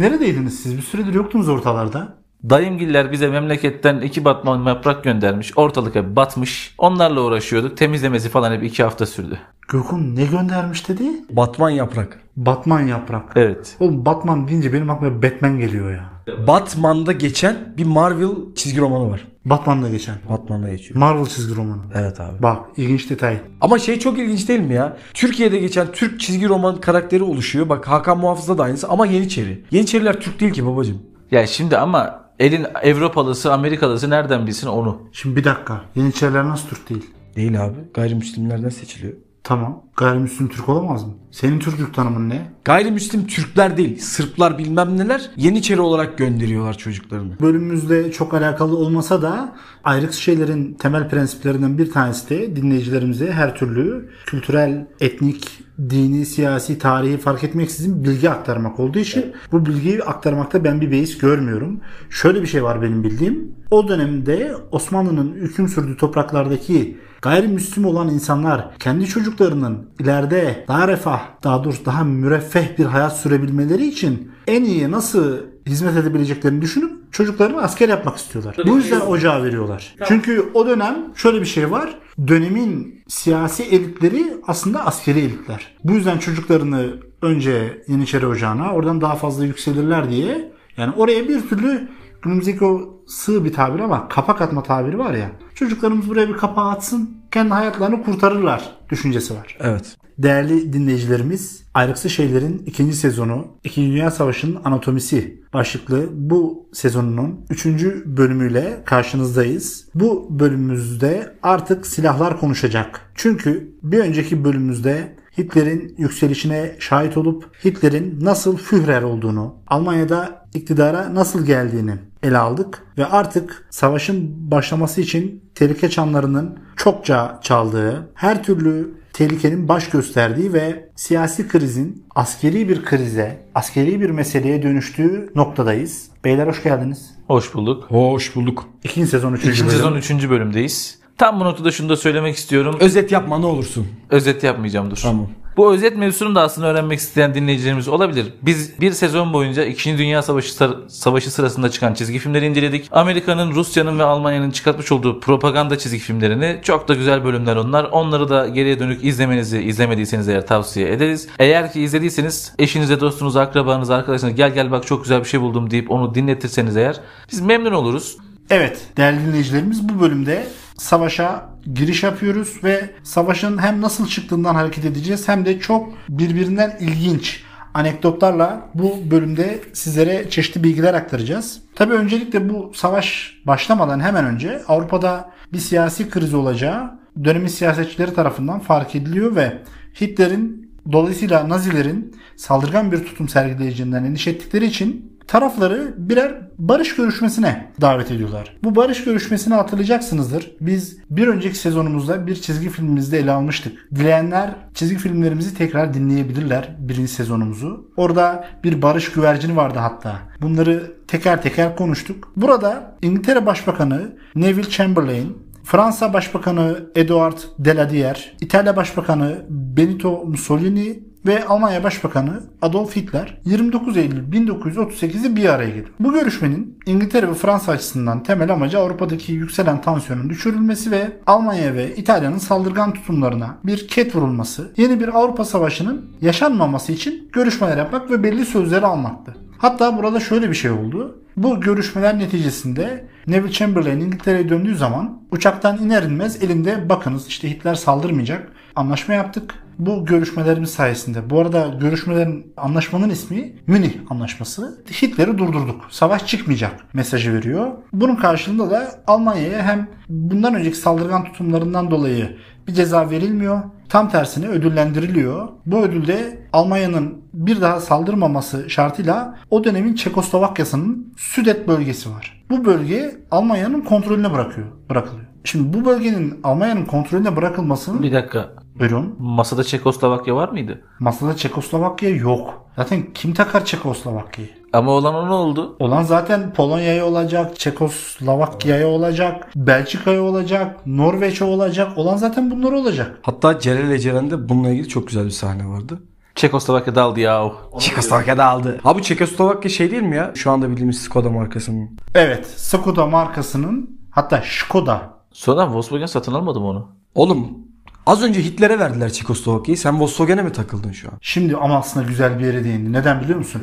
Neredeydiniz siz? Bir süredir yoktunuz ortalarda. Dayımgiller bize memleketten iki batman yaprak göndermiş. Ortalık hep batmış. Onlarla uğraşıyorduk. Temizlemesi falan hep iki hafta sürdü. Gökhan ne göndermiş dedi? Batman yaprak. Batman yaprak. Evet. Oğlum Batman deyince benim aklıma Batman geliyor ya. Batman'da geçen bir Marvel çizgi romanı var. Batman'da geçen. Batman'da geçiyor. Marvel çizgi romanı. Evet abi. Bak ilginç detay. Ama şey çok ilginç değil mi ya? Türkiye'de geçen Türk çizgi roman karakteri oluşuyor. Bak Hakan Muhafız'da da aynısı ama Yeniçeri. Yeniçeriler Türk değil ki babacım. Ya şimdi ama elin Avrupalısı, Amerikalısı nereden bilsin onu? Şimdi bir dakika. Yeniçeriler nasıl Türk değil? Değil abi. Gayrimüslimlerden seçiliyor. Tamam. Gayrimüslim Türk olamaz mı? Senin Türklük tanımın ne? Gayrimüslim Türkler değil, Sırplar bilmem neler Yeniçeri olarak gönderiyorlar çocuklarını. Bölümümüzle çok alakalı olmasa da ayrık şeylerin temel prensiplerinden bir tanesi de dinleyicilerimize her türlü kültürel, etnik, dini, siyasi, tarihi fark etmeksizin bilgi aktarmak olduğu için bu bilgiyi aktarmakta ben bir beis görmüyorum. Şöyle bir şey var benim bildiğim. O dönemde Osmanlı'nın hüküm sürdüğü topraklardaki gayrimüslim olan insanlar kendi çocuklarının ileride daha refah, daha doğrusu daha müreffeh bir hayat sürebilmeleri için en iyi nasıl hizmet edebileceklerini düşünüp çocuklarını asker yapmak istiyorlar. Bu yüzden ocağa veriyorlar. Çünkü o dönem şöyle bir şey var. Dönemin siyasi elitleri aslında askeri elitler. Bu yüzden çocuklarını önce Yeniçeri Ocağı'na oradan daha fazla yükselirler diye yani oraya bir türlü günümüzdeki o sığ bir tabir ama kapak atma tabiri var ya. Çocuklarımız buraya bir kapağı atsın kendi hayatlarını kurtarırlar düşüncesi var. Evet. Değerli dinleyicilerimiz, Ayrıksı Şeyler'in ikinci sezonu, İkinci Dünya Savaşı'nın anatomisi başlıklı bu sezonunun üçüncü bölümüyle karşınızdayız. Bu bölümümüzde artık silahlar konuşacak. Çünkü bir önceki bölümümüzde Hitler'in yükselişine şahit olup Hitler'in nasıl Führer olduğunu, Almanya'da iktidara nasıl geldiğini ele aldık ve artık savaşın başlaması için tehlike çanlarının çokça çaldığı, her türlü tehlikenin baş gösterdiği ve siyasi krizin askeri bir krize, askeri bir meseleye dönüştüğü noktadayız. Beyler hoş geldiniz. Hoş bulduk. Hoş bulduk. İkinci sezon üçüncü İkinci bölüm. sezon üçüncü bölümdeyiz. Tam bu noktada şunu da söylemek istiyorum. Özet yapma ne olursun. Özet yapmayacağım dur. Tamam. Bu özet mevzusunu da aslında öğrenmek isteyen dinleyicilerimiz olabilir. Biz bir sezon boyunca 2. Dünya Savaşı, Savaşı sırasında çıkan çizgi filmleri inceledik. Amerika'nın, Rusya'nın ve Almanya'nın çıkartmış olduğu propaganda çizgi filmlerini çok da güzel bölümler onlar. Onları da geriye dönük izlemenizi izlemediyseniz eğer tavsiye ederiz. Eğer ki izlediyseniz eşinize, dostunuza, akrabanıza, arkadaşınıza gel gel bak çok güzel bir şey buldum deyip onu dinletirseniz eğer biz memnun oluruz. Evet değerli dinleyicilerimiz bu bölümde savaşa giriş yapıyoruz ve savaşın hem nasıl çıktığından hareket edeceğiz hem de çok birbirinden ilginç anekdotlarla bu bölümde sizlere çeşitli bilgiler aktaracağız. Tabii öncelikle bu savaş başlamadan hemen önce Avrupa'da bir siyasi kriz olacağı dönemin siyasetçileri tarafından fark ediliyor ve Hitler'in dolayısıyla Nazilerin saldırgan bir tutum sergileyeceğinden endişe ettikleri için tarafları birer barış görüşmesine davet ediyorlar. Bu barış görüşmesini hatırlayacaksınızdır. Biz bir önceki sezonumuzda bir çizgi filmimizde ele almıştık. Dileyenler çizgi filmlerimizi tekrar dinleyebilirler birinci sezonumuzu. Orada bir barış güvercini vardı hatta. Bunları teker teker konuştuk. Burada İngiltere Başbakanı Neville Chamberlain Fransa Başbakanı Edouard Deladier, İtalya Başbakanı Benito Mussolini ve Almanya Başbakanı Adolf Hitler 29 Eylül 1938'i bir araya geliyor. Bu görüşmenin İngiltere ve Fransa açısından temel amacı Avrupa'daki yükselen tansiyonun düşürülmesi ve Almanya ve İtalya'nın saldırgan tutumlarına bir ket vurulması, yeni bir Avrupa Savaşı'nın yaşanmaması için görüşmeler yapmak ve belli sözleri almaktı. Hatta burada şöyle bir şey oldu. Bu görüşmeler neticesinde Neville Chamberlain İngiltere'ye döndüğü zaman uçaktan iner inmez elinde bakınız işte Hitler saldırmayacak. Anlaşma yaptık. Bu görüşmelerimiz sayesinde. Bu arada görüşmelerin anlaşmanın ismi Münih Anlaşması. Hitler'i durdurduk. Savaş çıkmayacak mesajı veriyor. Bunun karşılığında da Almanya'ya hem bundan önceki saldırgan tutumlarından dolayı bir ceza verilmiyor. Tam tersine ödüllendiriliyor. Bu ödülde Almanya'nın bir daha saldırmaması şartıyla o dönemin Çekoslovakya'sının Südet bölgesi var. Bu bölge Almanya'nın kontrolüne bırakıyor, bırakılıyor. Şimdi bu bölgenin Almanya'nın kontrolüne bırakılmasının Bir dakika. Buyurun Masada Çekoslovakya var mıydı? masada Çekoslovakya yok. Zaten kim takar Çekoslovakya'yı? Ama olan o ne oldu? Olan zaten Polonya'ya olacak, Çekoslovakya'ya olacak, Belçika'ya olacak, Norveç'e olacak. Olan zaten bunlar olacak. Hatta Celal Ceren'de bununla ilgili çok güzel bir sahne vardı. Çekoslovakya daldı ya. Çekoslovakya'da aldı. Ha bu Çekoslovakya şey değil mi ya? Şu anda bildiğimiz Skoda markasının. Evet. Skoda markasının hatta Skoda. Sonradan Volkswagen satın almadı mı onu? Oğlum az önce Hitler'e verdiler Çekoslovakya'yı. Sen Volkswagen'e mi takıldın şu an? Şimdi ama aslında güzel bir yere değindi. Neden biliyor musun?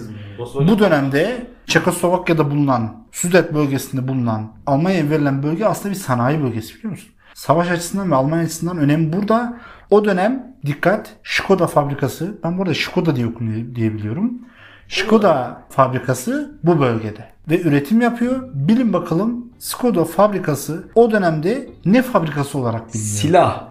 Bu dönemde Çekoslovakya'da bulunan, Sudet bölgesinde bulunan Almanya'ya verilen bölge aslında bir sanayi bölgesi biliyor musun? Savaş açısından ve Almanya açısından önemli burada. O dönem dikkat Skoda fabrikası. Ben burada Skoda diye okunuyor diye biliyorum. Skoda fabrikası bu bölgede ve üretim yapıyor. Bilin bakalım Skoda fabrikası o dönemde ne fabrikası olarak biliniyor? Silah.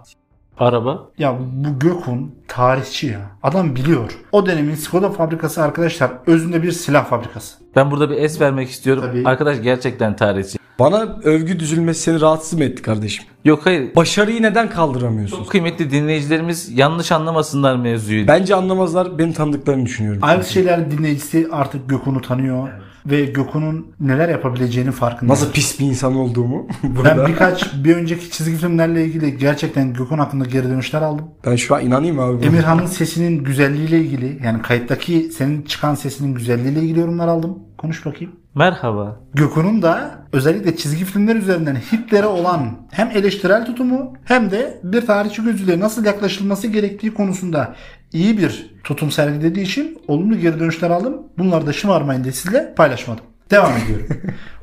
Araba. Ya bu Gökhan tarihçi ya. Adam biliyor. O dönemin Skoda fabrikası arkadaşlar özünde bir silah fabrikası. Ben burada bir es vermek istiyorum. Tabii. Arkadaş gerçekten tarihçi. Bana övgü düzülmesi seni rahatsız mı etti kardeşim? Yok hayır. Başarıyı neden kaldıramıyorsun? Çok kıymetli dinleyicilerimiz yanlış anlamasınlar mevzuyu. Bence anlamazlar. Beni tanıdıklarını düşünüyorum. Ayrı şeyler dinleyicisi artık Gökhan'ı tanıyor ve Gökhan'ın neler yapabileceğinin farkında. Nasıl pis bir insan olduğumu Ben burada. birkaç bir önceki çizgi filmlerle ilgili gerçekten Gökhan hakkında geri dönüşler aldım. Ben şu an inanayım abi. Emirhan'ın sesinin güzelliğiyle ilgili yani kayıttaki senin çıkan sesinin güzelliğiyle ilgili yorumlar aldım. Konuş bakayım. Merhaba. Gökhan'ın da özellikle çizgi filmler üzerinden Hitler'e olan hem eleştirel tutumu hem de bir tarihçi gözüyle nasıl yaklaşılması gerektiği konusunda iyi bir tutum sergilediği için olumlu geri dönüşler aldım. Bunları da şımarmayın diye sizle paylaşmadım. Devam ediyorum.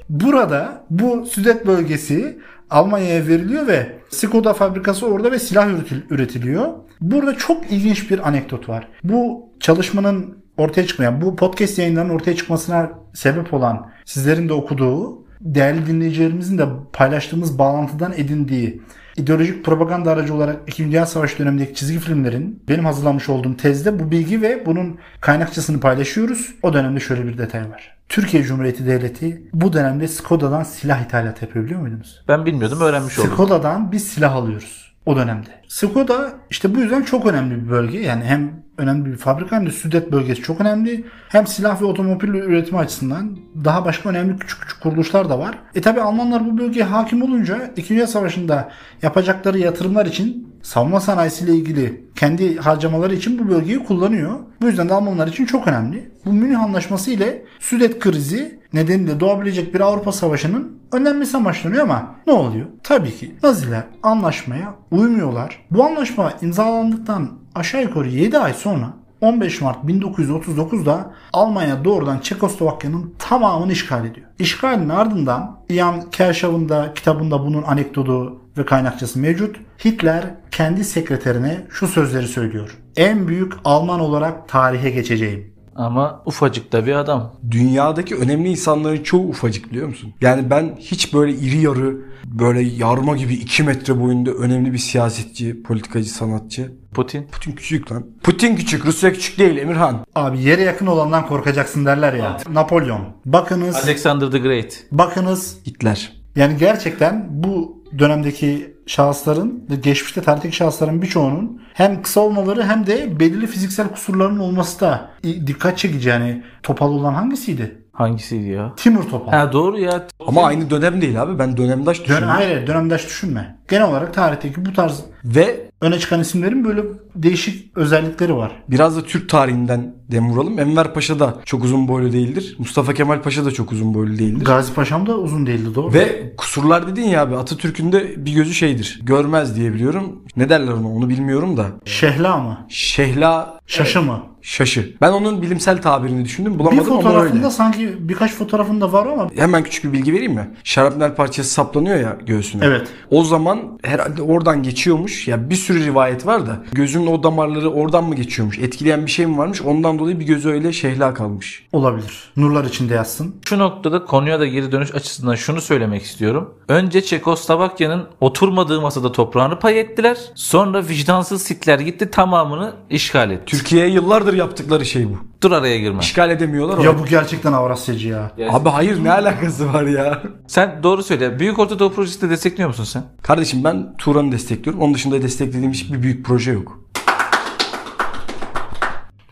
Burada bu Südet bölgesi Almanya'ya veriliyor ve Skoda fabrikası orada ve silah üretil- üretiliyor. Burada çok ilginç bir anekdot var. Bu çalışmanın ortaya çıkmayan, bu podcast yayınlarının ortaya çıkmasına sebep olan sizlerin de okuduğu, değerli dinleyicilerimizin de paylaştığımız bağlantıdan edindiği ideolojik propaganda aracı olarak 2. Dünya Savaşı dönemindeki çizgi filmlerin benim hazırlamış olduğum tezde bu bilgi ve bunun kaynakçasını paylaşıyoruz. O dönemde şöyle bir detay var. Türkiye Cumhuriyeti Devleti bu dönemde Skoda'dan silah ithalat yapıyor biliyor muydunuz? Ben bilmiyordum öğrenmiş oldum. Skoda'dan biz silah alıyoruz o dönemde. Skoda işte bu yüzden çok önemli bir bölge. Yani hem önemli bir fabrika hem de Südet bölgesi çok önemli. Hem silah ve otomobil üretimi açısından daha başka önemli küçük küçük kuruluşlar da var. E tabi Almanlar bu bölgeye hakim olunca 2. Dünya Savaşı'nda yapacakları yatırımlar için savunma sanayisiyle ilgili kendi harcamaları için bu bölgeyi kullanıyor. Bu yüzden de Almanlar için çok önemli. Bu Münih Anlaşması ile Südet krizi nedeniyle doğabilecek bir Avrupa Savaşı'nın önlenmesi amaçlanıyor ama ne oluyor? Tabii ki Naziler anlaşmaya uymuyorlar. Bu anlaşma imzalandıktan aşağı yukarı 7 ay sonra 15 Mart 1939'da Almanya doğrudan Çekoslovakya'nın tamamını işgal ediyor. İşgalin ardından Ian Kershaw'ın da kitabında bunun anekdotu ve kaynakçası mevcut. Hitler kendi sekreterine şu sözleri söylüyor. En büyük Alman olarak tarihe geçeceğim. Ama ufacık da bir adam. Dünyadaki önemli insanların çoğu ufacık biliyor musun? Yani ben hiç böyle iri yarı, böyle yarma gibi 2 metre boyunda önemli bir siyasetçi, politikacı, sanatçı. Putin. Putin küçük lan. Putin küçük, Rusya küçük değil Emirhan. Abi yere yakın olandan korkacaksın derler ya. Napolyon. Bakınız, Alexander the Great. bakınız Hitler. Yani gerçekten bu dönemdeki şahısların ve geçmişte tarihteki şahısların birçoğunun hem kısa olmaları hem de belirli fiziksel kusurların olması da dikkat çekici. Yani Topal olan hangisiydi? Hangisiydi ya? Timur Topal. Ha doğru ya. Ama aynı dönem değil abi. Ben dönemdaş Dön düşünüyorum. hayır, hayır, dönemdaş düşünme. Genel olarak tarihteki bu tarz Ve öne çıkan isimlerin böyle değişik özellikleri var. biraz da Türk tarihinden dem vuralım. Enver Paşa da çok uzun boylu değildir. Mustafa Kemal Paşa da çok uzun boylu değildir. Gazi Paşam da uzun değildi doğru. Ve kusurlar dedin ya abi Atatürk'ün de bir gözü şeydir. Görmez diye biliyorum. Ne derler ona onu bilmiyorum da. Şehla mı? Şehla Şaşı mı? Şaşı. Ben onun bilimsel tabirini düşündüm. Bir Bulamadım ama fotoğrafında öyle. sanki birkaç fotoğrafında var ama Hemen küçük bir bilgi vereyim mi? Şarapnel parçası saplanıyor ya göğsüne. Evet. O zaman herhalde oradan geçiyormuş. Ya bir sürü rivayet var da gözünün o damarları oradan mı geçiyormuş? Etkileyen bir şey mi varmış? Ondan dolayı bir gözü öyle şehla kalmış. olabilir. Nurlar içinde yazsın. Şu noktada konuya da geri dönüş açısından şunu söylemek istiyorum. Önce Çekoslovakya'nın oturmadığı masada toprağını pay ettiler. Sonra vicdansız Hitler gitti tamamını işgal etti. Türkiye'ye yıllardır yaptıkları şey bu. Dur araya girme. İşgal edemiyorlar. Ya bu gerçekten Avrasyacı ya. Abi hayır ne alakası var ya? Sen doğru söyle. Büyük Orta Doğu Projesi de destekliyor musun sen? Kardeşim ben Turan'ı destekliyorum. Onun dışında desteklediğim hiçbir büyük proje yok.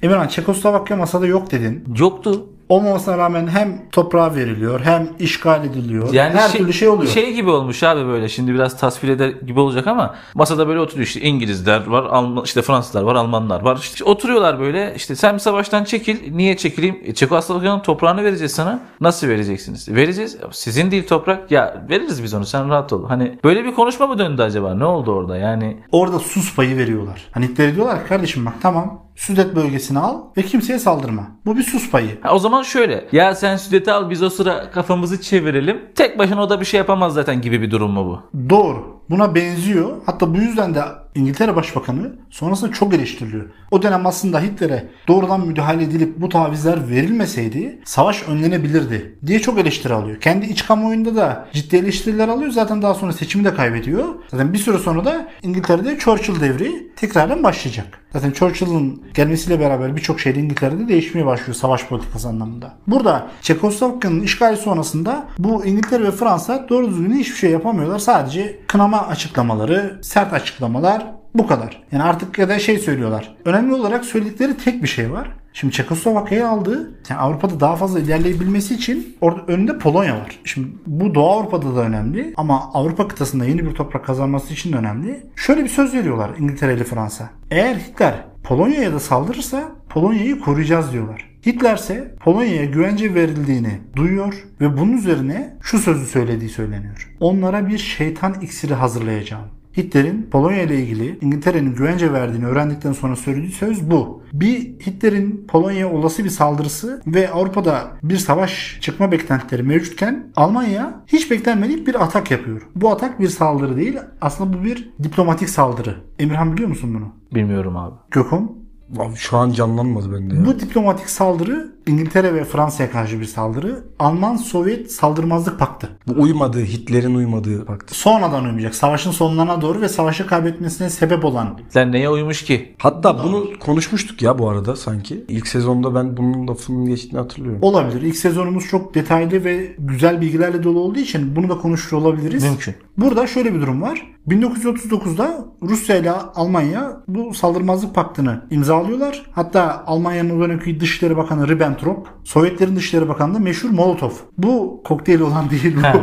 Emirhan Çekoslovakya masada yok dedin. Yoktu. Olmamasına rağmen hem toprağa veriliyor hem işgal ediliyor. Yani her türlü şey oluyor. Şey gibi olmuş abi böyle şimdi biraz tasvir eder gibi olacak ama masada böyle oturuyor işte İngilizler var, Alman, işte Fransızlar var, Almanlar var. İşte oturuyorlar böyle işte sen bir savaştan çekil. Niye çekileyim? E, Çekoslovakya'nın toprağını vereceğiz sana. Nasıl vereceksiniz? Vereceğiz. Sizin değil toprak. Ya veririz biz onu sen rahat ol. Hani böyle bir konuşma mı döndü acaba? Ne oldu orada? Yani Orada sus payı veriyorlar. Hani Hitler'e diyorlar ki kardeşim bak tamam Südet bölgesini al ve kimseye saldırma. Bu bir sus payı. Ha, o zaman şöyle. Ya sen Südet'i al biz o sıra kafamızı çevirelim. Tek başına o da bir şey yapamaz zaten gibi bir durum mu bu? Doğru. Buna benziyor. Hatta bu yüzden de İngiltere Başbakanı sonrasında çok eleştiriliyor. O dönem aslında Hitler'e doğrudan müdahale edilip bu tavizler verilmeseydi savaş önlenebilirdi diye çok eleştiri alıyor. Kendi iç kamuoyunda da ciddi eleştiriler alıyor. Zaten daha sonra seçimi de kaybediyor. Zaten bir süre sonra da İngiltere'de Churchill devri tekrardan başlayacak. Zaten Churchill'ın gelmesiyle beraber birçok şey de İngiltere'de değişmeye başlıyor savaş politikası anlamında. Burada Çekoslovakya'nın işgali sonrasında bu İngiltere ve Fransa doğru düzgün hiçbir şey yapamıyorlar. Sadece kınama açıklamaları, sert açıklamalar bu kadar. Yani artık ya da şey söylüyorlar. Önemli olarak söyledikleri tek bir şey var. Şimdi Çekoslovakya'yı aldı. Yani Avrupa'da daha fazla ilerleyebilmesi için orada önünde Polonya var. Şimdi bu Doğu Avrupa'da da önemli ama Avrupa kıtasında yeni bir toprak kazanması için de önemli. Şöyle bir söz veriyorlar İngiltere ile Fransa. Eğer Hitler Polonya'ya da saldırırsa Polonya'yı koruyacağız diyorlar. Hitler ise Polonya'ya güvence verildiğini duyuyor ve bunun üzerine şu sözü söylediği söyleniyor. Onlara bir şeytan iksiri hazırlayacağım. Hitler'in Polonya ile ilgili İngiltere'nin güvence verdiğini öğrendikten sonra söylediği söz bu. Bir Hitler'in Polonya'ya olası bir saldırısı ve Avrupa'da bir savaş çıkma beklentileri mevcutken Almanya hiç beklenmedik bir atak yapıyor. Bu atak bir saldırı değil aslında bu bir diplomatik saldırı. Emirhan biliyor musun bunu? Bilmiyorum abi. Gökhan? Abi şu an canlanmadı bende ya. Bu diplomatik saldırı İngiltere ve Fransa'ya karşı bir saldırı. Alman-Sovyet saldırmazlık paktı. Bu uymadığı, Hitler'in uymadığı baktı. Sonradan uymayacak. Savaşın sonlarına doğru ve savaşı kaybetmesine sebep olan Hitler neye uymuş ki? Hatta bunu konuşmuştuk ya bu arada sanki. İlk sezonda ben bunun lafının geçtiğini hatırlıyorum. olabilir. İlk sezonumuz çok detaylı ve güzel bilgilerle dolu olduğu için bunu da konuşur olabiliriz. Mümkün. Burada şöyle bir durum var. 1939'da Rusya ile Almanya bu saldırmazlık paktını imzalıyorlar. Hatta Almanya'nın o dönemki Dışişleri Bakanı Ribbentrop, Sovyetlerin Dışişleri Bakanı da meşhur Molotov. Bu kokteyl olan değil bu.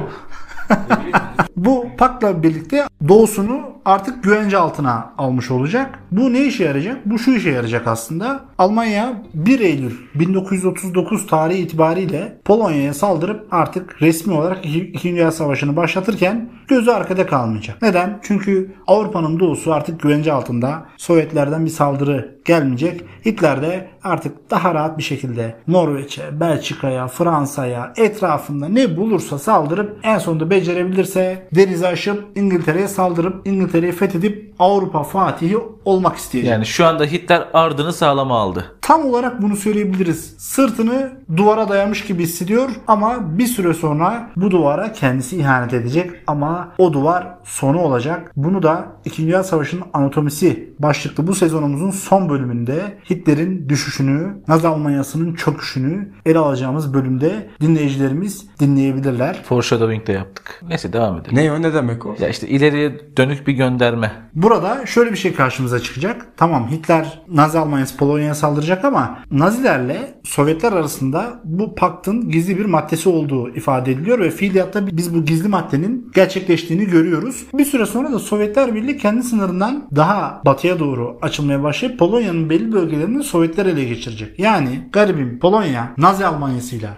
Bu pakla birlikte doğusunu artık güvence altına almış olacak. Bu ne işe yarayacak? Bu şu işe yarayacak aslında. Almanya 1 Eylül 1939 tarihi itibariyle Polonya'ya saldırıp artık resmi olarak 2. Dünya Savaşı'nı başlatırken gözü arkada kalmayacak. Neden? Çünkü Avrupa'nın doğusu artık güvence altında. Sovyetlerden bir saldırı gelmeyecek. Hitler de artık daha rahat bir şekilde Norveç'e, Belçika'ya, Fransa'ya etrafında ne bulursa saldırıp en sonunda becerebilirse denizi aşıp İngiltere'ye saldırıp İngiltere'yi fethedip Avrupa Fatihi olmak isteyecek. Yani şu anda Hitler ardını sağlama aldı. Tam olarak bunu söyleyebiliriz. Sırtını duvara dayamış gibi hissediyor ama bir süre sonra bu duvara kendisi ihanet edecek ama o duvar sonu olacak. Bunu da 2. Dünya Savaşı'nın anatomisi başlıklı bu sezonumuzun son bölümünde Hitler'in düşüşünü, Nazi Almanyası'nın çöküşünü ele alacağımız bölümde dinleyicilerimiz dinleyebilirler. Foreshadowing de yaptık. Neyse devam edelim. Ne o ne demek o? Ya işte ileriye dönük bir gönderme. Burada şöyle bir şey karşımıza çıkacak. Tamam Hitler Nazi Almanyası Polonya'ya saldıracak ama Nazilerle Sovyetler arasında bu paktın gizli bir maddesi olduğu ifade ediliyor ve fiiliyatta biz bu gizli maddenin gerçekleştiğini görüyoruz. Bir süre sonra da Sovyetler Birliği kendi sınırından daha batıya doğru açılmaya başlayıp Polonya'nın belli bölgelerini Sovyetler ele geçirecek. Yani garibim Polonya Nazi Almanyası'yla.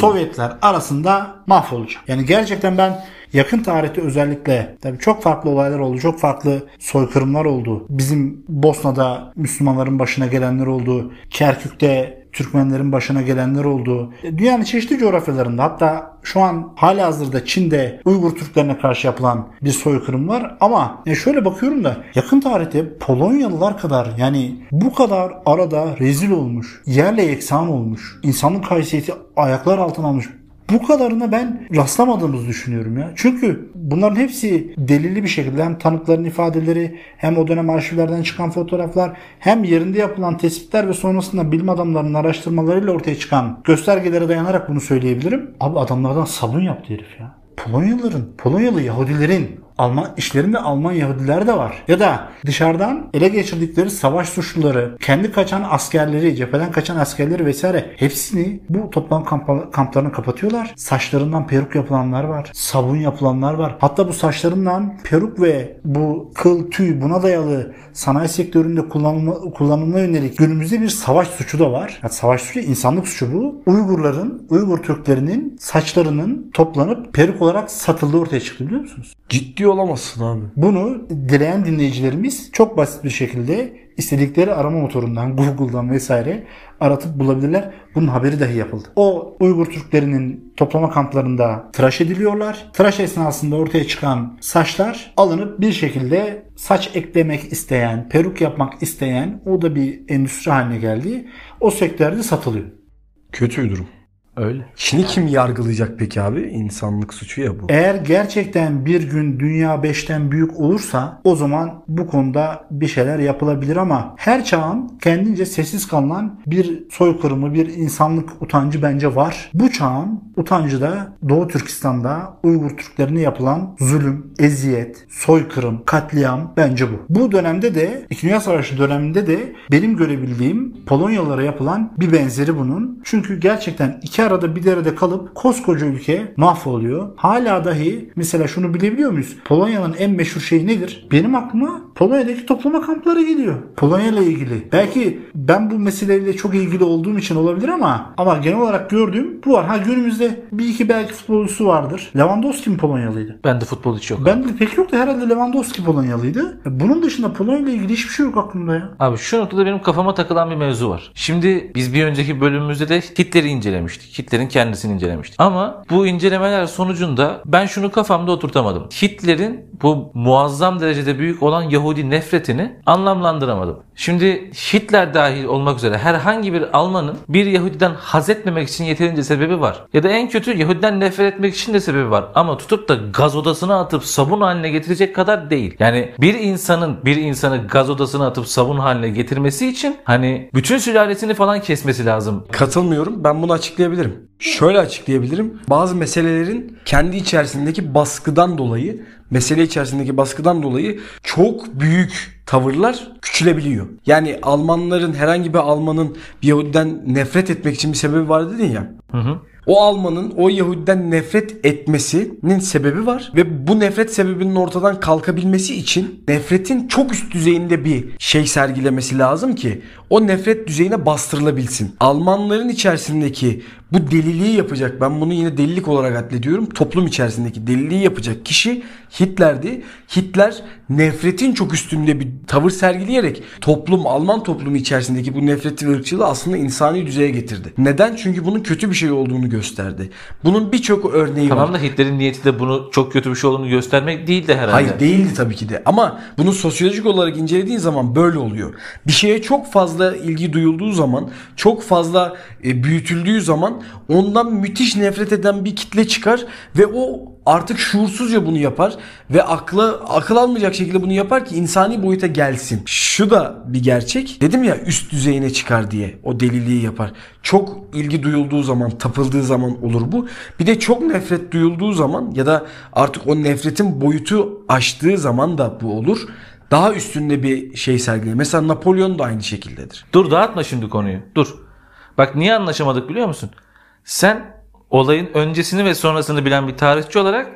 Sovyetler arasında mahvolacak. Yani gerçekten ben yakın tarihte özellikle tabii çok farklı olaylar oldu. Çok farklı soykırımlar oldu. Bizim Bosna'da Müslümanların başına gelenler oldu. Kerkük'te Türkmenlerin başına gelenler oldu. Dünyanın çeşitli coğrafyalarında hatta şu an hala hazırda Çin'de Uygur Türklerine karşı yapılan bir soykırım var ama şöyle bakıyorum da yakın tarihte Polonyalılar kadar yani bu kadar arada rezil olmuş, yerle yeksan olmuş, insanlık haysiyeti ayaklar altına almış bu kadarına ben rastlamadığımızı düşünüyorum ya. Çünkü bunların hepsi delilli bir şekilde hem tanıkların ifadeleri hem o dönem arşivlerden çıkan fotoğraflar hem yerinde yapılan tespitler ve sonrasında bilim adamlarının araştırmalarıyla ortaya çıkan göstergelere dayanarak bunu söyleyebilirim. Abi adamlardan sabun yaptı herif ya. Polonyalıların, Polonyalı Yahudilerin Alman işlerinde Alman Yahudiler de var. Ya da dışarıdan ele geçirdikleri savaş suçluları, kendi kaçan askerleri, cepheden kaçan askerleri vesaire hepsini bu toplam kamp- kamplarını kapatıyorlar. Saçlarından peruk yapılanlar var. Sabun yapılanlar var. Hatta bu saçlarından peruk ve bu kıl, tüy buna dayalı sanayi sektöründe kullanılma, kullanılma yönelik günümüzde bir savaş suçu da var. Yani savaş suçu insanlık suçu bu. Uygurların, Uygur Türklerinin saçlarının toplanıp peruk olarak satıldığı ortaya çıktı biliyor musunuz? Ciddi olamazsın abi. Bunu dileyen dinleyicilerimiz çok basit bir şekilde istedikleri arama motorundan, Google'dan vesaire aratıp bulabilirler. Bunun haberi dahi yapıldı. O Uygur Türklerinin toplama kamplarında tıraş ediliyorlar. Tıraş esnasında ortaya çıkan saçlar alınıp bir şekilde saç eklemek isteyen, peruk yapmak isteyen o da bir endüstri haline geldi. O sektörde satılıyor. Kötü bir durum. Öyle. Şimdi kim yargılayacak peki abi? İnsanlık suçu ya bu. Eğer gerçekten bir gün dünya 5'ten büyük olursa o zaman bu konuda bir şeyler yapılabilir ama her çağın kendince sessiz kalınan bir soykırımı, bir insanlık utancı bence var. Bu çağın utancı da Doğu Türkistan'da Uygur Türklerine yapılan zulüm, eziyet, soykırım, katliam bence bu. Bu dönemde de 2. Dünya Savaşı döneminde de benim görebildiğim Polonyalılara yapılan bir benzeri bunun. Çünkü gerçekten iki arada bir derede kalıp koskoca ülke mahvoluyor. Hala dahi mesela şunu bilebiliyor muyuz? Polonya'nın en meşhur şeyi nedir? Benim aklıma Polonya'daki toplama kampları geliyor. Polonya ile ilgili. Belki ben bu meseleyle çok ilgili olduğum için olabilir ama ama genel olarak gördüğüm bu var. Ha günümüzde bir iki belki futbolcusu vardır. Lewandowski mi Polonyalıydı? Ben de futbol hiç yok. Ben de pek yok da herhalde Lewandowski Polonyalıydı. Bunun dışında Polonya ile ilgili hiçbir şey yok aklımda ya. Abi şu noktada benim kafama takılan bir mevzu var. Şimdi biz bir önceki bölümümüzde de Hitler'i incelemiştik. Hitler'in kendisini incelemiştik. Ama bu incelemeler sonucunda ben şunu kafamda oturtamadım. Hitler'in bu muazzam derecede büyük olan Yahudi nefretini anlamlandıramadım. Şimdi Hitler dahil olmak üzere herhangi bir Almanın bir Yahudiden haz etmemek için yeterince sebebi var. Ya da en kötü Yahudiden nefret etmek için de sebebi var. Ama tutup da gaz odasına atıp sabun haline getirecek kadar değil. Yani bir insanın bir insanı gaz odasına atıp sabun haline getirmesi için hani bütün sülalesini falan kesmesi lazım. Katılmıyorum. Ben bunu açıklayabilirim. Şöyle açıklayabilirim. Bazı meselelerin kendi içerisindeki baskıdan dolayı, mesele içerisindeki baskıdan dolayı çok büyük tavırlar küçülebiliyor. Yani Almanların herhangi bir Almanın bir Yahudiden nefret etmek için bir sebebi var dedin ya. Hı hı. O Almanın o Yahudiden nefret etmesinin sebebi var ve bu nefret sebebinin ortadan kalkabilmesi için nefretin çok üst düzeyinde bir şey sergilemesi lazım ki o nefret düzeyine bastırılabilsin. Almanların içerisindeki bu deliliği yapacak ben bunu yine delilik olarak addediyorum. Toplum içerisindeki deliliği yapacak kişi Hitler'di. Hitler nefretin çok üstünde bir tavır sergileyerek toplum Alman toplumu içerisindeki bu nefreti ve ırkçılığı aslında insani düzeye getirdi. Neden? Çünkü bunun kötü bir şey olduğunu gösterdi. Bunun birçok örneği var. Tamam da Hitler'in niyeti de bunu çok kötü bir şey olduğunu göstermek değil de herhalde. Hayır değildi tabii ki de ama bunu sosyolojik olarak incelediğin zaman böyle oluyor. Bir şeye çok fazla ilgi duyulduğu zaman, çok fazla e, büyütüldüğü zaman ondan müthiş nefret eden bir kitle çıkar ve o artık şuursuzca bunu yapar ve akla akıl almayacak şekilde bunu yapar ki insani boyuta gelsin. Şu da bir gerçek. Dedim ya üst düzeyine çıkar diye o deliliği yapar. Çok ilgi duyulduğu zaman, tapıldığı zaman olur bu. Bir de çok nefret duyulduğu zaman ya da artık o nefretin boyutu aştığı zaman da bu olur. Daha üstünde bir şey sergiler. Mesela Napolyon da aynı şekildedir. Dur dağıtma şimdi konuyu. Dur. Bak niye anlaşamadık biliyor musun? Sen olayın öncesini ve sonrasını bilen bir tarihçi olarak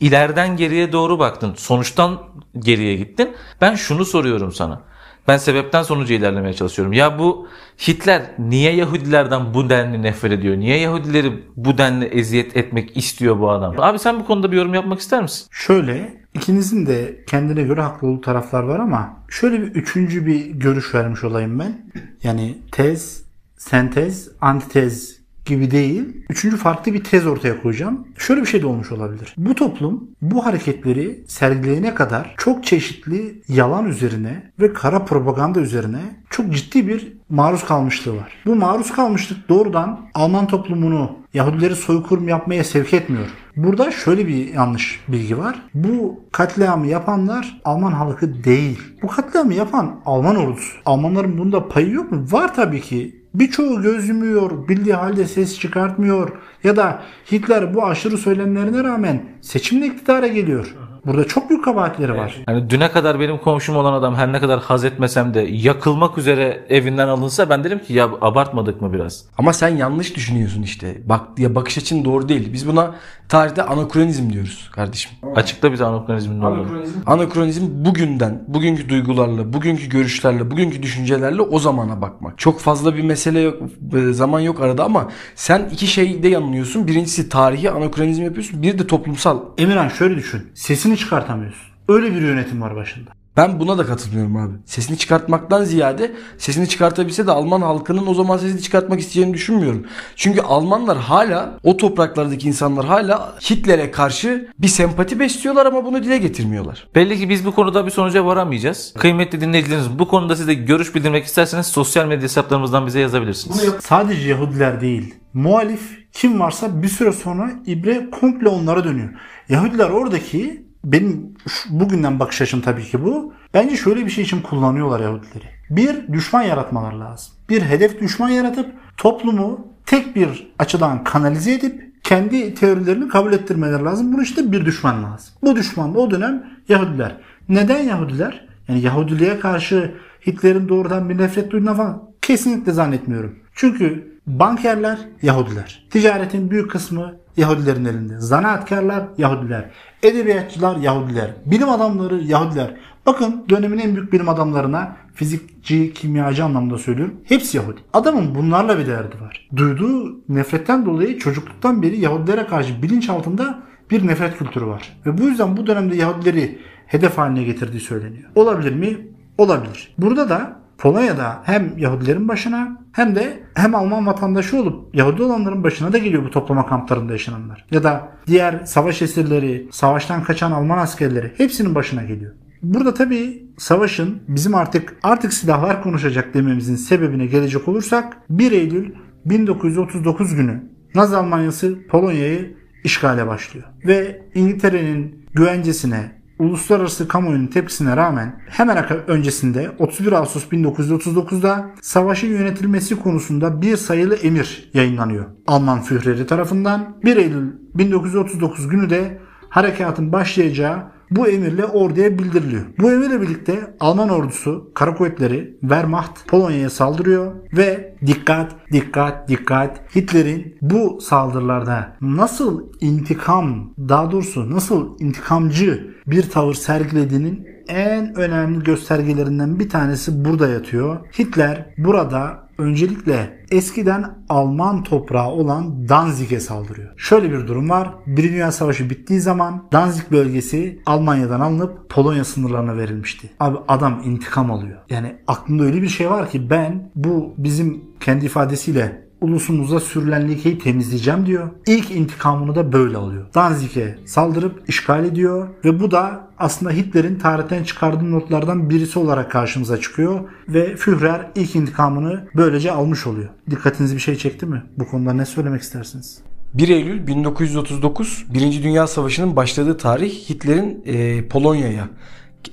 ileriden geriye doğru baktın. Sonuçtan geriye gittin. Ben şunu soruyorum sana. Ben sebepten sonuca ilerlemeye çalışıyorum. Ya bu Hitler niye Yahudilerden bu denli nefret ediyor? Niye Yahudileri bu denli eziyet etmek istiyor bu adam? Abi sen bu konuda bir yorum yapmak ister misin? Şöyle ikinizin de kendine göre haklı olduğu taraflar var ama şöyle bir üçüncü bir görüş vermiş olayım ben. Yani tez, sentez, antitez gibi değil. Üçüncü farklı bir tez ortaya koyacağım. Şöyle bir şey de olmuş olabilir. Bu toplum bu hareketleri sergileyene kadar çok çeşitli yalan üzerine ve kara propaganda üzerine çok ciddi bir maruz kalmışlığı var. Bu maruz kalmışlık doğrudan Alman toplumunu Yahudileri soykırım yapmaya sevk etmiyor. Burada şöyle bir yanlış bilgi var. Bu katliamı yapanlar Alman halkı değil. Bu katliamı yapan Alman ordusu. Almanların bunda payı yok mu? Var tabii ki. Birçoğu göz yumuyor, bildiği halde ses çıkartmıyor ya da Hitler bu aşırı söylemlerine rağmen seçimle iktidara geliyor. Burada çok büyük kabahatleri var. Hani düne kadar benim komşum olan adam her ne kadar haz etmesem de yakılmak üzere evinden alınsa ben derim ki ya abartmadık mı biraz? Ama sen yanlış düşünüyorsun işte. Bak ya bakış açın doğru değil. Biz buna tarihte anakronizm diyoruz kardeşim. Açıkla bize anakronizmin ne olduğunu. Anakronizm bugünden, bugünkü duygularla, bugünkü görüşlerle, bugünkü düşüncelerle o zamana bakmak. Çok fazla bir mesele yok, e, zaman yok arada ama sen iki şeyde yanılıyorsun. Birincisi tarihi anakronizm yapıyorsun. Bir de toplumsal. Emirhan şöyle düşün. Sesini çıkartamıyorsun. Öyle bir yönetim var başında. Ben buna da katılmıyorum abi. Sesini çıkartmaktan ziyade sesini çıkartabilse de Alman halkının o zaman sesini çıkartmak isteyeceğini düşünmüyorum. Çünkü Almanlar hala o topraklardaki insanlar hala Hitler'e karşı bir sempati besliyorlar ama bunu dile getirmiyorlar. Belli ki biz bu konuda bir sonuca varamayacağız. Kıymetli dinleyicilerimiz bu konuda siz de görüş bildirmek isterseniz sosyal medya hesaplarımızdan bize yazabilirsiniz. Sadece Yahudiler değil. Muhalif kim varsa bir süre sonra ibre komple onlara dönüyor. Yahudiler oradaki benim bugünden bakış açım tabii ki bu. Bence şöyle bir şey için kullanıyorlar Yahudileri. Bir düşman yaratmaları lazım. Bir hedef düşman yaratıp toplumu tek bir açıdan kanalize edip kendi teorilerini kabul ettirmeleri lazım. Bunun işte bir düşman lazım. Bu düşman da o dönem Yahudiler. Neden Yahudiler? Yani Yahudiliğe karşı Hitler'in doğrudan bir nefret duyduğuna falan kesinlikle zannetmiyorum. Çünkü bankerler Yahudiler. Ticaretin büyük kısmı Yahudilerin elinde. Zanaatkarlar Yahudiler. Edebiyatçılar Yahudiler. Bilim adamları Yahudiler. Bakın dönemin en büyük bilim adamlarına fizikçi, kimyacı anlamda söylüyorum. Hepsi Yahudi. Adamın bunlarla bir derdi var. Duyduğu nefretten dolayı çocukluktan beri Yahudilere karşı bilinç altında bir nefret kültürü var. Ve bu yüzden bu dönemde Yahudileri hedef haline getirdiği söyleniyor. Olabilir mi? Olabilir. Burada da Polonya'da hem Yahudilerin başına hem de hem Alman vatandaşı olup Yahudi olanların başına da geliyor bu toplama kamplarında yaşananlar. Ya da diğer savaş esirleri, savaştan kaçan Alman askerleri hepsinin başına geliyor. Burada tabii savaşın bizim artık artık silahlar konuşacak dememizin sebebine gelecek olursak 1 Eylül 1939 günü Nazi Almanyası Polonya'yı işgale başlıyor. Ve İngiltere'nin güvencesine uluslararası kamuoyunun tepkisine rağmen hemen öncesinde 31 Ağustos 1939'da savaşın yönetilmesi konusunda bir sayılı emir yayınlanıyor. Alman Führeri tarafından 1 Eylül 1939 günü de harekatın başlayacağı bu emirle orduya bildiriliyor. Bu emirle birlikte Alman ordusu, kara kuvvetleri, Wehrmacht Polonya'ya saldırıyor ve dikkat, dikkat, dikkat Hitler'in bu saldırılarda nasıl intikam, daha doğrusu nasıl intikamcı bir tavır sergilediğinin en önemli göstergelerinden bir tanesi burada yatıyor. Hitler burada öncelikle eskiden Alman toprağı olan Danzig'e saldırıyor. Şöyle bir durum var. Birinci Dünya Savaşı bittiği zaman Danzig bölgesi Almanya'dan alınıp Polonya sınırlarına verilmişti. Abi adam intikam alıyor. Yani aklımda öyle bir şey var ki ben bu bizim kendi ifadesiyle ulusumuza sürülen lekeyi temizleyeceğim diyor. İlk intikamını da böyle alıyor. Danzig'e saldırıp işgal ediyor ve bu da aslında Hitler'in tarihten çıkardığı notlardan birisi olarak karşımıza çıkıyor ve Führer ilk intikamını böylece almış oluyor. Dikkatinizi bir şey çekti mi? Bu konuda ne söylemek istersiniz? 1 Eylül 1939 Birinci Dünya Savaşı'nın başladığı tarih Hitler'in e, Polonya'ya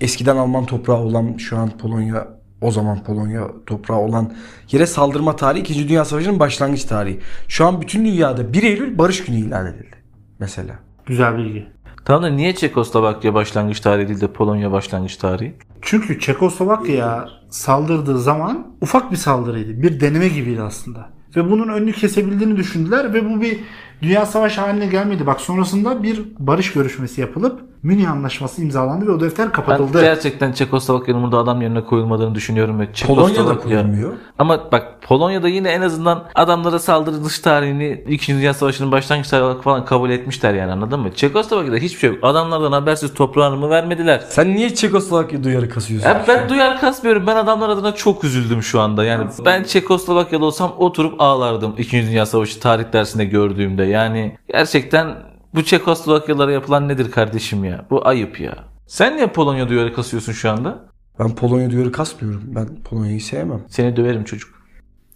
eskiden Alman toprağı olan şu an Polonya o zaman Polonya toprağı olan yere saldırma tarihi 2. Dünya Savaşı'nın başlangıç tarihi. Şu an bütün dünyada 1 Eylül barış günü ilan edildi. Mesela. Güzel bilgi. Tamam da niye Çekoslovakya başlangıç tarihi değil de Polonya başlangıç tarihi? Çünkü Çekoslovakya'ya saldırdığı zaman ufak bir saldırıydı. Bir deneme gibiydi aslında. Ve bunun önünü kesebildiğini düşündüler ve bu bir dünya savaşı haline gelmedi. Bak sonrasında bir barış görüşmesi yapılıp Münih Anlaşması imzalandı ve o defter Ben kapatıldı. gerçekten Çekoslovakya'nın burada adam yerine koyulmadığını düşünüyorum ve Polonya'da koyulmuyor. Ama bak Polonya'da yine en azından adamlara saldırılış tarihini 2. Dünya Savaşı'nın başlangıç tarihi olarak falan kabul etmişler yani anladın mı? Çekoslovakya'da hiçbir şey yok. Adamlardan habersiz toprağını mı vermediler? Sen niye Çekoslovakya duyarı kasıyorsun? Ya ben duyar kasmıyorum. Ben adamlar adına çok üzüldüm şu anda. Yani ben Çekoslovakyalı olsam oturup ağlardım 2. Dünya Savaşı tarih dersinde gördüğümde. Yani gerçekten bu Çekoslovakyalara yapılan nedir kardeşim ya? Bu ayıp ya. Sen niye Polonya duyarı kasıyorsun şu anda? Ben Polonya duyarı kasmıyorum. Ben Polonya'yı sevmem. Seni döverim çocuk.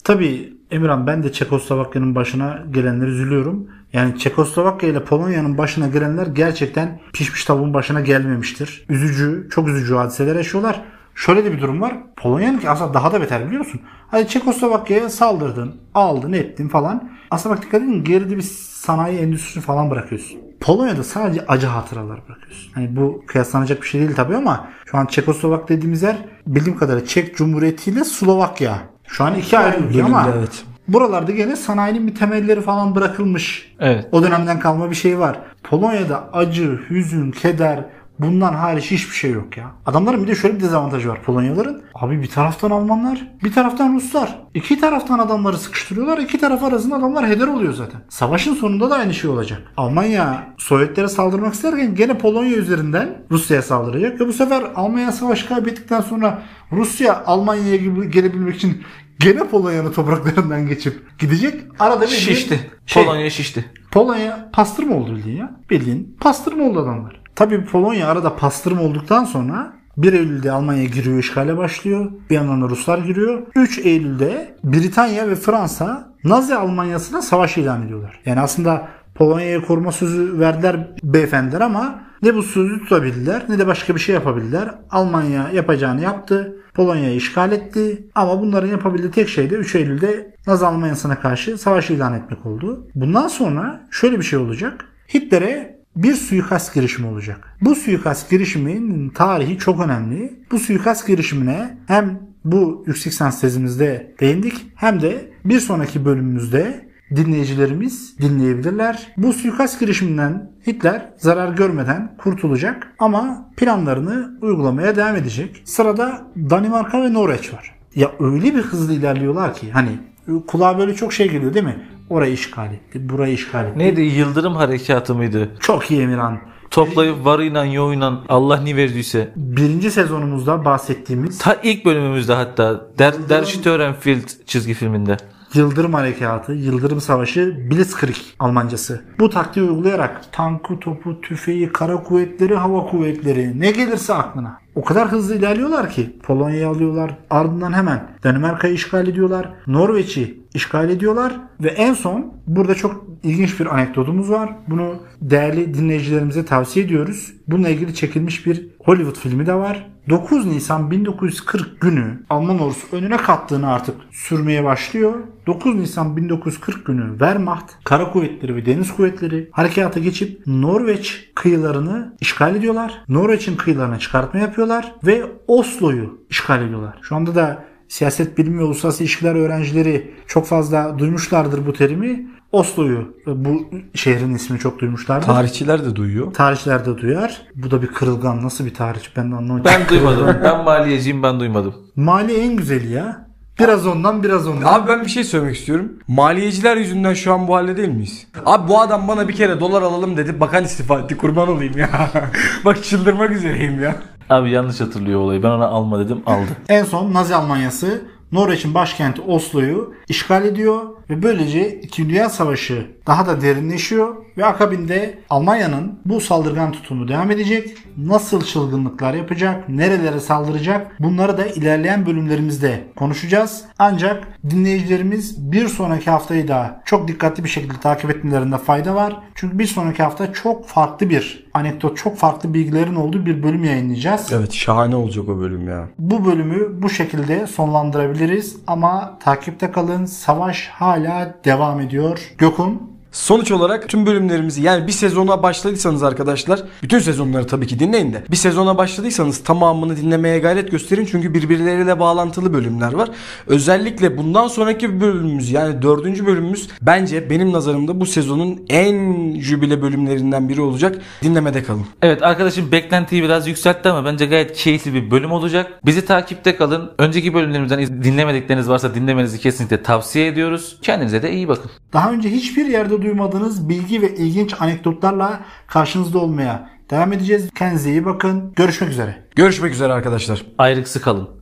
Tabii Emirhan ben de Çekoslovakya'nın başına gelenleri üzülüyorum. Yani Çekoslovakya ile Polonya'nın başına gelenler gerçekten pişmiş tavuğun başına gelmemiştir. Üzücü, çok üzücü hadiseler yaşıyorlar. Şöyle de bir durum var. Polonya'nın ki aslında daha da beter biliyor musun? Hadi Çekoslovakya'ya saldırdın, aldın, ettin falan. Aslında bak dikkat edin geride bir sanayi endüstrisi falan bırakıyorsun. Polonya'da sadece acı hatıralar bırakıyorsun. Hani bu kıyaslanacak bir şey değil tabii ama şu an Çekoslovak dediğimiz yer bildiğim kadarıyla Çek Cumhuriyeti ile Slovakya. Şu an iki ayrı ülke ama evet. buralarda gene sanayinin bir temelleri falan bırakılmış. Evet. O dönemden kalma bir şey var. Polonya'da acı, hüzün, keder bundan hariç hiçbir şey yok ya. Adamların bir de şöyle bir dezavantajı var Polonyalıların. Abi bir taraftan Almanlar, bir taraftan Ruslar. İki taraftan adamları sıkıştırıyorlar. iki taraf arasında adamlar heder oluyor zaten. Savaşın sonunda da aynı şey olacak. Almanya Sovyetlere saldırmak isterken gene Polonya üzerinden Rusya'ya saldıracak. Ve bu sefer Almanya savaşı kaybettikten sonra Rusya Almanya'ya gelebilmek için gene Polonya'nın topraklarından geçip gidecek. Arada bir Şişti. Şey, Polonya şişti. Polonya pastırma oldu bildiğin ya. Bildiğin pastırma oldu adamlar. Tabii Polonya arada pastırma olduktan sonra 1 Eylül'de Almanya giriyor, işgale başlıyor. Bir yandan da Ruslar giriyor. 3 Eylül'de Britanya ve Fransa Nazi Almanyası'na savaş ilan ediyorlar. Yani aslında Polonya'ya koruma sözü verdiler beyefendiler ama ne bu sözü tutabildiler ne de başka bir şey yapabildiler. Almanya yapacağını yaptı. Polonya'yı işgal etti. Ama bunların yapabildiği tek şey de 3 Eylül'de Nazi Almanyası'na karşı savaş ilan etmek oldu. Bundan sonra şöyle bir şey olacak. Hitler'e bir suikast girişimi olacak. Bu suikast girişiminin tarihi çok önemli. Bu suikast girişimine hem bu yüksek lisans tezimizde değindik hem de bir sonraki bölümümüzde dinleyicilerimiz dinleyebilirler. Bu suikast girişiminden Hitler zarar görmeden kurtulacak ama planlarını uygulamaya devam edecek. Sırada Danimarka ve Norveç var. Ya öyle bir hızlı ilerliyorlar ki hani kulağa böyle çok şey geliyor değil mi? Orayı işgal etti, burayı işgal etti. Neydi? Yıldırım harekatı mıydı? Çok iyi Emirhan. Toplayıp varıyla yoğuyla Allah ne verdiyse. Birinci sezonumuzda bahsettiğimiz Ta ilk bölümümüzde hatta Der, Der Störenfeld çizgi filminde. Yıldırım Harekatı, Yıldırım Savaşı, Blitzkrieg Almancası. Bu taktiği uygulayarak tankı, topu, tüfeği, kara kuvvetleri, hava kuvvetleri ne gelirse aklına. O kadar hızlı ilerliyorlar ki Polonya'yı alıyorlar. Ardından hemen Danimarka'yı işgal ediyorlar. Norveç'i işgal ediyorlar. Ve en son burada çok ilginç bir anekdotumuz var. Bunu değerli dinleyicilerimize tavsiye ediyoruz. Bununla ilgili çekilmiş bir Hollywood filmi de var. 9 Nisan 1940 günü Alman ordusu önüne kattığını artık sürmeye başlıyor. 9 Nisan 1940 günü Wehrmacht, kara kuvvetleri ve deniz kuvvetleri harekata geçip Norveç kıyılarını işgal ediyorlar. Norveç'in kıyılarına çıkartma yapıyorlar ve Oslo'yu işgal ediyorlar. Şu anda da siyaset bilimi ve uluslararası ilişkiler öğrencileri çok fazla duymuşlardır bu terimi. Oslo'yu bu şehrin ismini çok duymuşlardır. Tarihçiler de duyuyor. Tarihçiler de duyar. Bu da bir kırılgan. Nasıl bir tarih ben de anlamadım. Ben duymadım. ben maliyeciyim ben duymadım. Mali en güzeli ya. Biraz ondan biraz ondan. Abi ben bir şey söylemek istiyorum. Maliyeciler yüzünden şu an bu halde değil miyiz? Abi bu adam bana bir kere dolar alalım dedi. Bakan istifa etti. Kurban olayım ya. Bak çıldırmak üzereyim ya. Abi yanlış hatırlıyor olayı. Ben ona alma dedim aldı. En son Nazi Almanyası Norveç'in başkenti Oslo'yu işgal ediyor ve böylece 2. Dünya Savaşı daha da derinleşiyor ve akabinde Almanya'nın bu saldırgan tutumu devam edecek. Nasıl çılgınlıklar yapacak, nerelere saldıracak bunları da ilerleyen bölümlerimizde konuşacağız. Ancak dinleyicilerimiz bir sonraki haftayı da çok dikkatli bir şekilde takip etmelerinde fayda var. Çünkü bir sonraki hafta çok farklı bir anekdot, çok farklı bilgilerin olduğu bir bölüm yayınlayacağız. Evet şahane olacak o bölüm ya. Bu bölümü bu şekilde sonlandırabiliriz ama takipte kalın. Savaş hala devam ediyor. Gökhan Sonuç olarak tüm bölümlerimizi yani bir sezona başladıysanız arkadaşlar bütün sezonları tabii ki dinleyin de bir sezona başladıysanız tamamını dinlemeye gayret gösterin çünkü birbirleriyle bağlantılı bölümler var. Özellikle bundan sonraki bölümümüz yani dördüncü bölümümüz bence benim nazarımda bu sezonun en jübile bölümlerinden biri olacak. Dinlemede kalın. Evet arkadaşım beklentiyi biraz yükseltti ama bence gayet keyifli bir bölüm olacak. Bizi takipte kalın. Önceki bölümlerimizden iz- dinlemedikleriniz varsa dinlemenizi kesinlikle tavsiye ediyoruz. Kendinize de iyi bakın. daha önce hiçbir yerde duymadığınız bilgi ve ilginç anekdotlarla karşınızda olmaya devam edeceğiz. Kendinize iyi bakın. Görüşmek üzere. Görüşmek üzere arkadaşlar. Ayrıksı kalın.